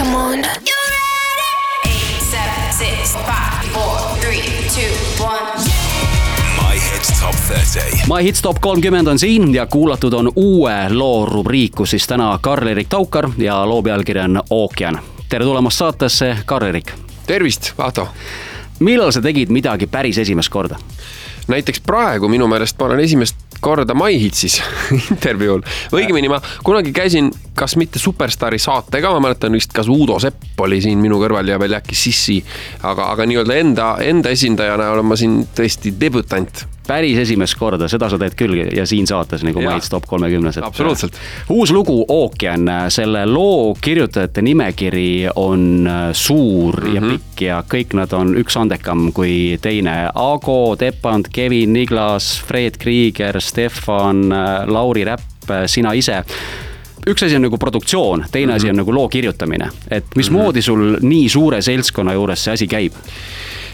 Come on. Eight, seven, six, five, four, three, two, one. My Hit Top 30. My Hits Top kolmkümmend on siin ja kuulatud on uue loo rubriik, kus siis täna Karl-Erik Taukar ja loo pealkiri on Ookean. tere tulemast saatesse, Karl-Erik. tervist, Ahto. millal sa tegid midagi päris esimest korda? näiteks praegu minu meelest ma olen esimest korda MyHitsis intervjuul. õigemini ma kunagi käisin, kas mitte Superstaari saatega, ma mäletan vist, kas Uudo Sepp oli siin minu kõrval ja veel äkki Sissi. aga, aga nii-öelda enda, enda esindajana olen ma siin tõesti debütant päris esimest korda, seda sa teed küll ja siin saates nagu. Maits top kolmekümnes. Absoluutselt. uus lugu Ookean, selle loo kirjutajate nimekiri on äh, suur mm -hmm. ja pikk ja kõik nad on üks andekam kui teine. Ago, Tepand, Kevin, Niglas, Fred Krieger, Stefan, Lauri Räpp, sina ise üks asi on nagu produktsioon, teine mm -hmm. asi on nagu loo kirjutamine, et mismoodi sul nii suure seltskonna juures see asi käib?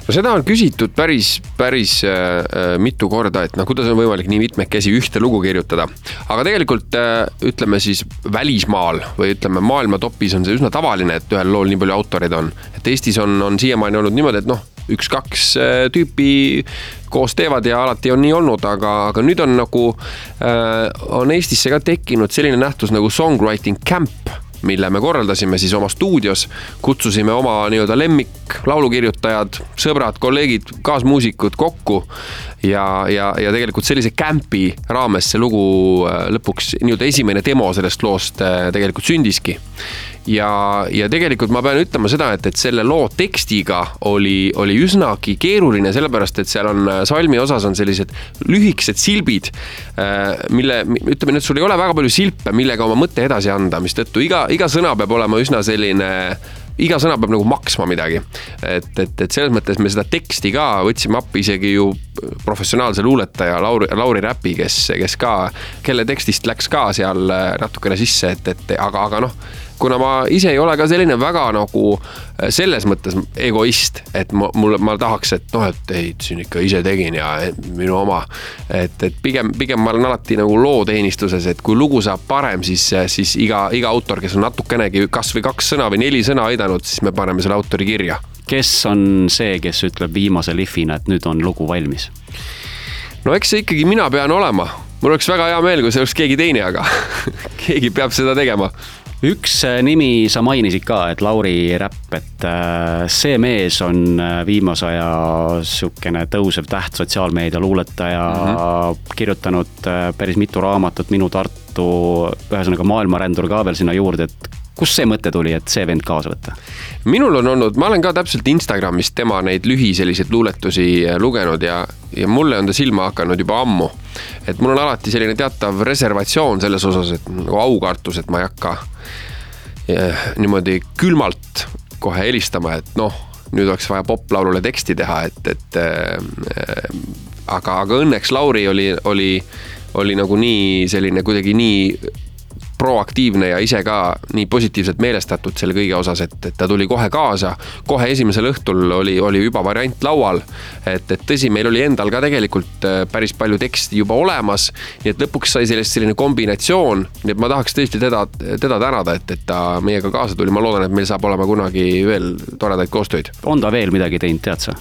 No seda on küsitud päris, päris äh, äh, mitu korda, et noh, kuidas on võimalik nii mitmekesi ühte lugu kirjutada. aga tegelikult äh, ütleme siis välismaal või ütleme, maailma topis on see üsna tavaline, et ühel lool nii palju autoreid on. et Eestis on, on siiamaani olnud niimoodi, et noh, üks-kaks äh, tüüpi koos teevad ja alati on nii olnud, aga, aga nüüd on nagu äh,, on Eestisse ka tekkinud selline nähtus nagu songwriting camp mille me korraldasime siis oma stuudios. kutsusime oma nii-öelda lemmik laulukirjutajad, sõbrad, kolleegid, kaasmuusikud kokku. ja, ja, ja tegelikult sellise camp'i raames see lugu äh, lõpuks nii-öelda esimene demo sellest loost äh, tegelikult sündiski ja, ja tegelikult ma pean ütlema seda, et, et selle loo tekstiga oli, oli üsnagi keeruline, sellepärast et seal on salmi osas on sellised lühikesed silbid. mille, ütleme nüüd, sul ei ole väga palju silpe, millega oma mõte edasi anda, mistõttu iga, iga sõna peab olema üsna selline iga sõna peab nagu maksma midagi. et, et, et selles mõttes me seda teksti ka võtsime appi isegi ju professionaalse luuletaja Lauri, Lauri Räpi, kes, kes ka, kelle tekstist läks ka seal natukene sisse, et, et aga, aga noh kuna ma ise ei ole ka selline väga nagu äh, selles mõttes egoist, et ma, mul, ma tahaks, et noh, et ei, siin ikka ise tegin ja minu oma. et, et pigem, pigem ma olen alati nagu looteenistuses, et kui lugu saab parem, siis, siis iga, iga autor, kes on natukenegi kasvõi kaks sõna või neli sõna aidanud, siis me paneme selle autori kirja. kes on see, kes ütleb viimase lihvina, et nüüd on lugu valmis? no eks see ikkagi mina pean olema mul oleks väga hea meel, kui see oleks keegi teine, aga keegi peab seda tegema üks äh, nimi sa mainisid ka, et Lauri Räpp, et äh, see mees on äh, viimase aja sihukene tõusev täht, sotsiaalmeedia luuletaja mm, -hmm. kirjutanud päris mitu raamatut, Minu Tartu, ühesõnaga maailmarändur ka veel sinna juurde, et kust see mõte tuli, et see vend kaasa võtta? minul on olnud, ma olen ka täpselt Instagramist tema neid lühi selliseid luuletusi lugenud ja, ja mulle on ta silma hakanud juba ammu. et mul on alati selline teatav reservatsioon selles osas, et nagu aukartus, et ma ei hakka niimoodi külmalt kohe helistama, et noh, nüüd oleks vaja poplaulule teksti teha, et, et äh, aga, aga õnneks Lauri oli, oli, oli nagu nii selline kuidagi nii proaktiivne ja ise ka nii positiivselt meelestatud selle kõige osas, et, et ta tuli kohe kaasa. kohe esimesel õhtul oli, oli juba variant laual. et, et tõsi, meil oli endal ka tegelikult äh, päris palju teksti juba olemas. nii et lõpuks sai sellest selline kombinatsioon, nii et ma tahaks tõesti teda, teda tänada, et, et ta meiega kaasa tuli, ma loodan, et meil saab olema kunagi veel toredaid koostöid. on ta veel midagi teinud, tead sa?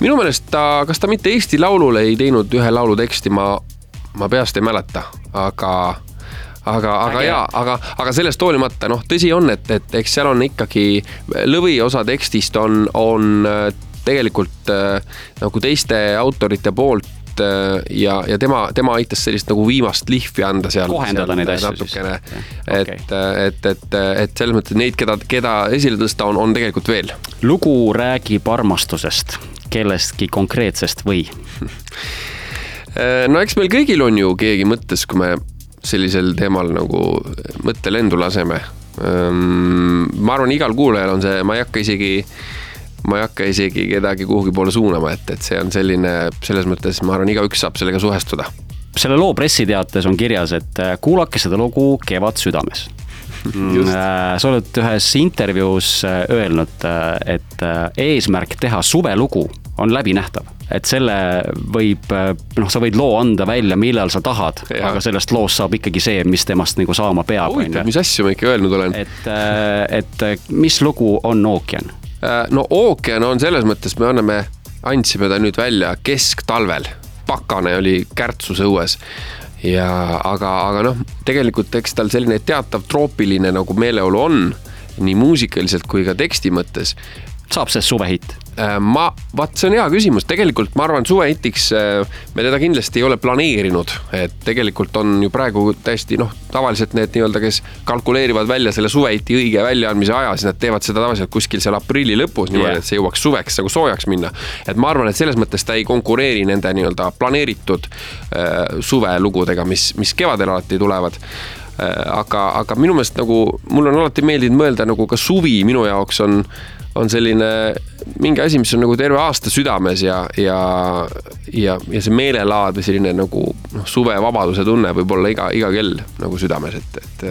minu meelest ta, kas ta mitte Eesti Laulule ei teinud ühe laulu teksti, ma, ma peast ei mäleta, aga aga, aga jaa, aga, aga sellest hoolimata noh, tõsi on, et, et eks seal on ikkagi lõviosa tekstist on, on äh, tegelikult äh, nagu teiste autorite poolt äh, ja, ja tema, tema aitas sellist nagu viimast lihvi anda seal. kohendada neid asju natukene. siis. et okay., et, et, et selles mõttes neid, keda, keda esile tõsta on, on tegelikult veel. lugu räägib armastusest, kellestki konkreetsest või? no eks meil kõigil on ju keegi mõttes, kui me sellisel teemal nagu mõttelendu laseme. Ma arvan, igal kuulajal on see, ma ei hakka isegi, ma ei hakka isegi kedagi kuhugi poole suunama, et, et see on selline, selles mõttes ma arvan, igaüks saab sellega suhestuda. selle loo pressiteates on kirjas, et äh, kuulake seda lugu Kevad südames Just. Äh, sa oled ühes intervjuus äh, öelnud, et eesmärk teha suvelugu on läbinähtav et selle võib, noh, sa võid loo anda välja, millal sa tahad, aga sellest loost saab ikkagi see, mis temast nagu saama peab. huvitav, mis asju ma ikka öelnud olen. et, et mis lugu on ookean? no ookean on selles mõttes, me anname, andsime ta nüüd välja kesktalvel. pakane oli Kärtsus õues ja aga, aga noh, tegelikult eks tal selline teatav troopiline nagu meeleolu on nii muusikaliselt kui ka teksti mõttes. Saab sellest suvehitt? Äh, ma, vaat see on hea küsimus, tegelikult ma arvan, suvehitiks äh, me teda kindlasti ei ole planeerinud, et tegelikult on ju praegu täiesti noh, tavaliselt need nii-öelda, kes kalkuleerivad välja selle suvehiti õige väljaandmise aja, siis nad teevad seda tavaliselt kuskil seal aprilli lõpus niimoodi yeah., et see jõuaks suveks nagu soojaks minna. et ma arvan, et selles mõttes ta ei konkureeri nende nii-öelda planeeritud äh, suvelugudega, mis, mis kevadel alati tulevad aga, aga minu meelest nagu mul on alati meeldinud mõelda nagu ka suvi minu jaoks on, on selline mingi asi, mis on nagu terve aasta südames ja, ja, ja, ja see meelelaad või selline nagu noh, suvevabaduse tunne võib olla iga, iga kell nagu südames, et, et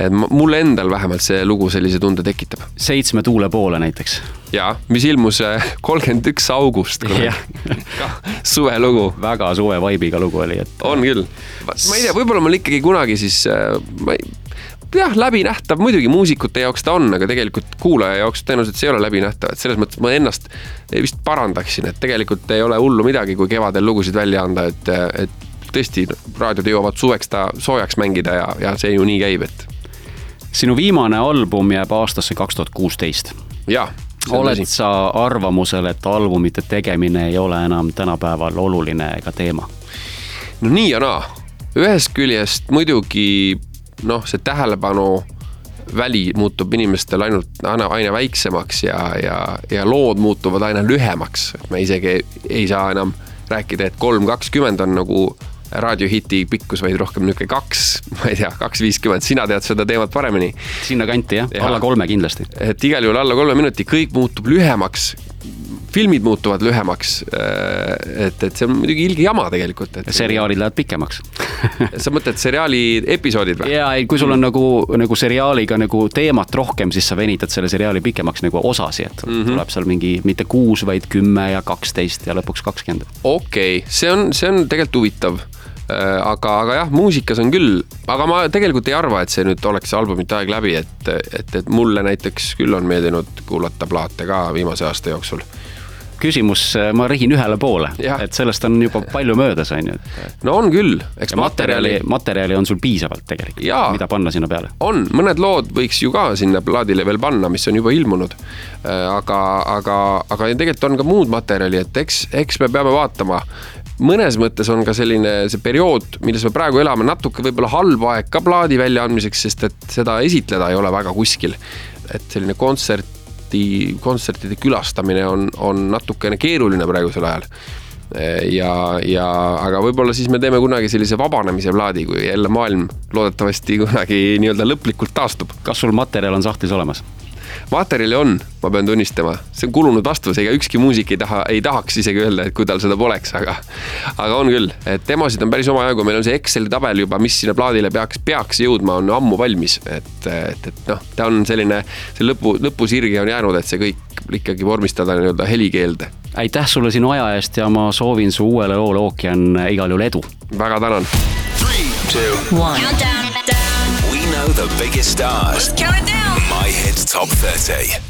et mulle endal vähemalt see lugu sellise tunde tekitab. seitsme tuule poole näiteks. ja, mis ilmus äh, kolmkümmend üks august. suvelugu. väga suve vibe'iga lugu oli, et. on küll. ma ei tea, võib-olla mul ikkagi kunagi siis, äh, ma ei jah, läbinähtav muidugi muusikute jaoks ta on, aga tegelikult kuulaja jaoks tõenäoliselt see ei ole läbinähtav, et selles mõttes ma ennast vist parandaksin, et tegelikult ei ole hullu midagi, kui kevadel lugusid välja anda, et, et tõesti, raadiod jõuavad suveks ta soojaks mängida ja, ja see ju nii käib, et sinu viimane album jääb aastasse kaks tuhat kuusteist. jah oled sa arvamusel, et albumite tegemine ei ole enam tänapäeval oluline ega teema? no nii ja naa, ühest küljest muidugi noh, see tähelepanu väli muutub inimestel ainult aina, aina väiksemaks ja, ja, ja lood muutuvad aina lühemaks, et me isegi ei, ei saa enam rääkida, et kolm kakskümmend on nagu raadiohiti pikkus, vaid rohkem niisugune kaks, ma ei tea, kaks viiskümmend, sina tead seda teemat paremini. sinnakanti jah ja., alla kolme kindlasti. et igal juhul alla kolme minuti, kõik muutub lühemaks filmid muutuvad lühemaks. Äh, et, et see on muidugi ilge jama tegelikult, et. seriaalid lähevad pikemaks sa mõtled seriaali episoodid või? ja, ei, kui sul on nagu, nagu seriaaliga nagu teemat rohkem, siis sa venitad selle seriaali pikemaks nagu osasi, et mm -hmm. tuleb seal mingi mitte kuus, vaid kümme ja kaksteist ja lõpuks kakskümmend. okei okay., see on, see on tegelikult huvitav aga, aga jah, muusikas on küll, aga ma tegelikult ei arva, et see nüüd oleks albumite aeg läbi, et, et, et mulle näiteks küll on meeldinud kuulata plaate ka viimase aasta jooksul küsimus, äh, ma rihin ühele poole, et sellest on juba palju möödas, on ju. no on küll, eks materjali, materjali on sul piisavalt tegelikult, mida panna sinna peale. on, mõned lood võiks ju ka sinna plaadile veel panna, mis on juba ilmunud. Äh, aga, aga, aga tegelikult on ka muud materjali, et eks, eks me peame vaatama mõnes mõttes on ka selline see periood, milles me praegu elame, natuke võib-olla halb aeg ka plaadi väljaandmiseks, sest et seda esitleda ei ole väga kuskil. et selline kontsert kontserti, kontsertide külastamine on, on natukene keeruline praegusel ajal ja, ja aga võib-olla siis me teeme kunagi sellise vabanemise plaadi, kui jälle maailm loodetavasti kunagi nii-öelda lõplikult taastub. kas sul materjal on sahtlis olemas? Materjali on, ma pean tunnistama, see on kulunud vastus, ega ükski muusik ei taha, ei tahaks isegi öelda, et kui tal seda poleks, aga, aga on küll, et demosid on päris omajagu, meil on see Exceli tabel juba, mis sinna plaadile peaks, peaks jõudma, on ammu valmis, et, et, et noh, ta on selline, see lõpu, lõpusirge on jäänud, et see kõik ikkagi vormistada nii-öelda helikeelde. aitäh sulle sinu aja eest ja ma soovin su uuele loole Ookean igal juhul edu. väga tänan. We know the biggest stars. Let's Top 30.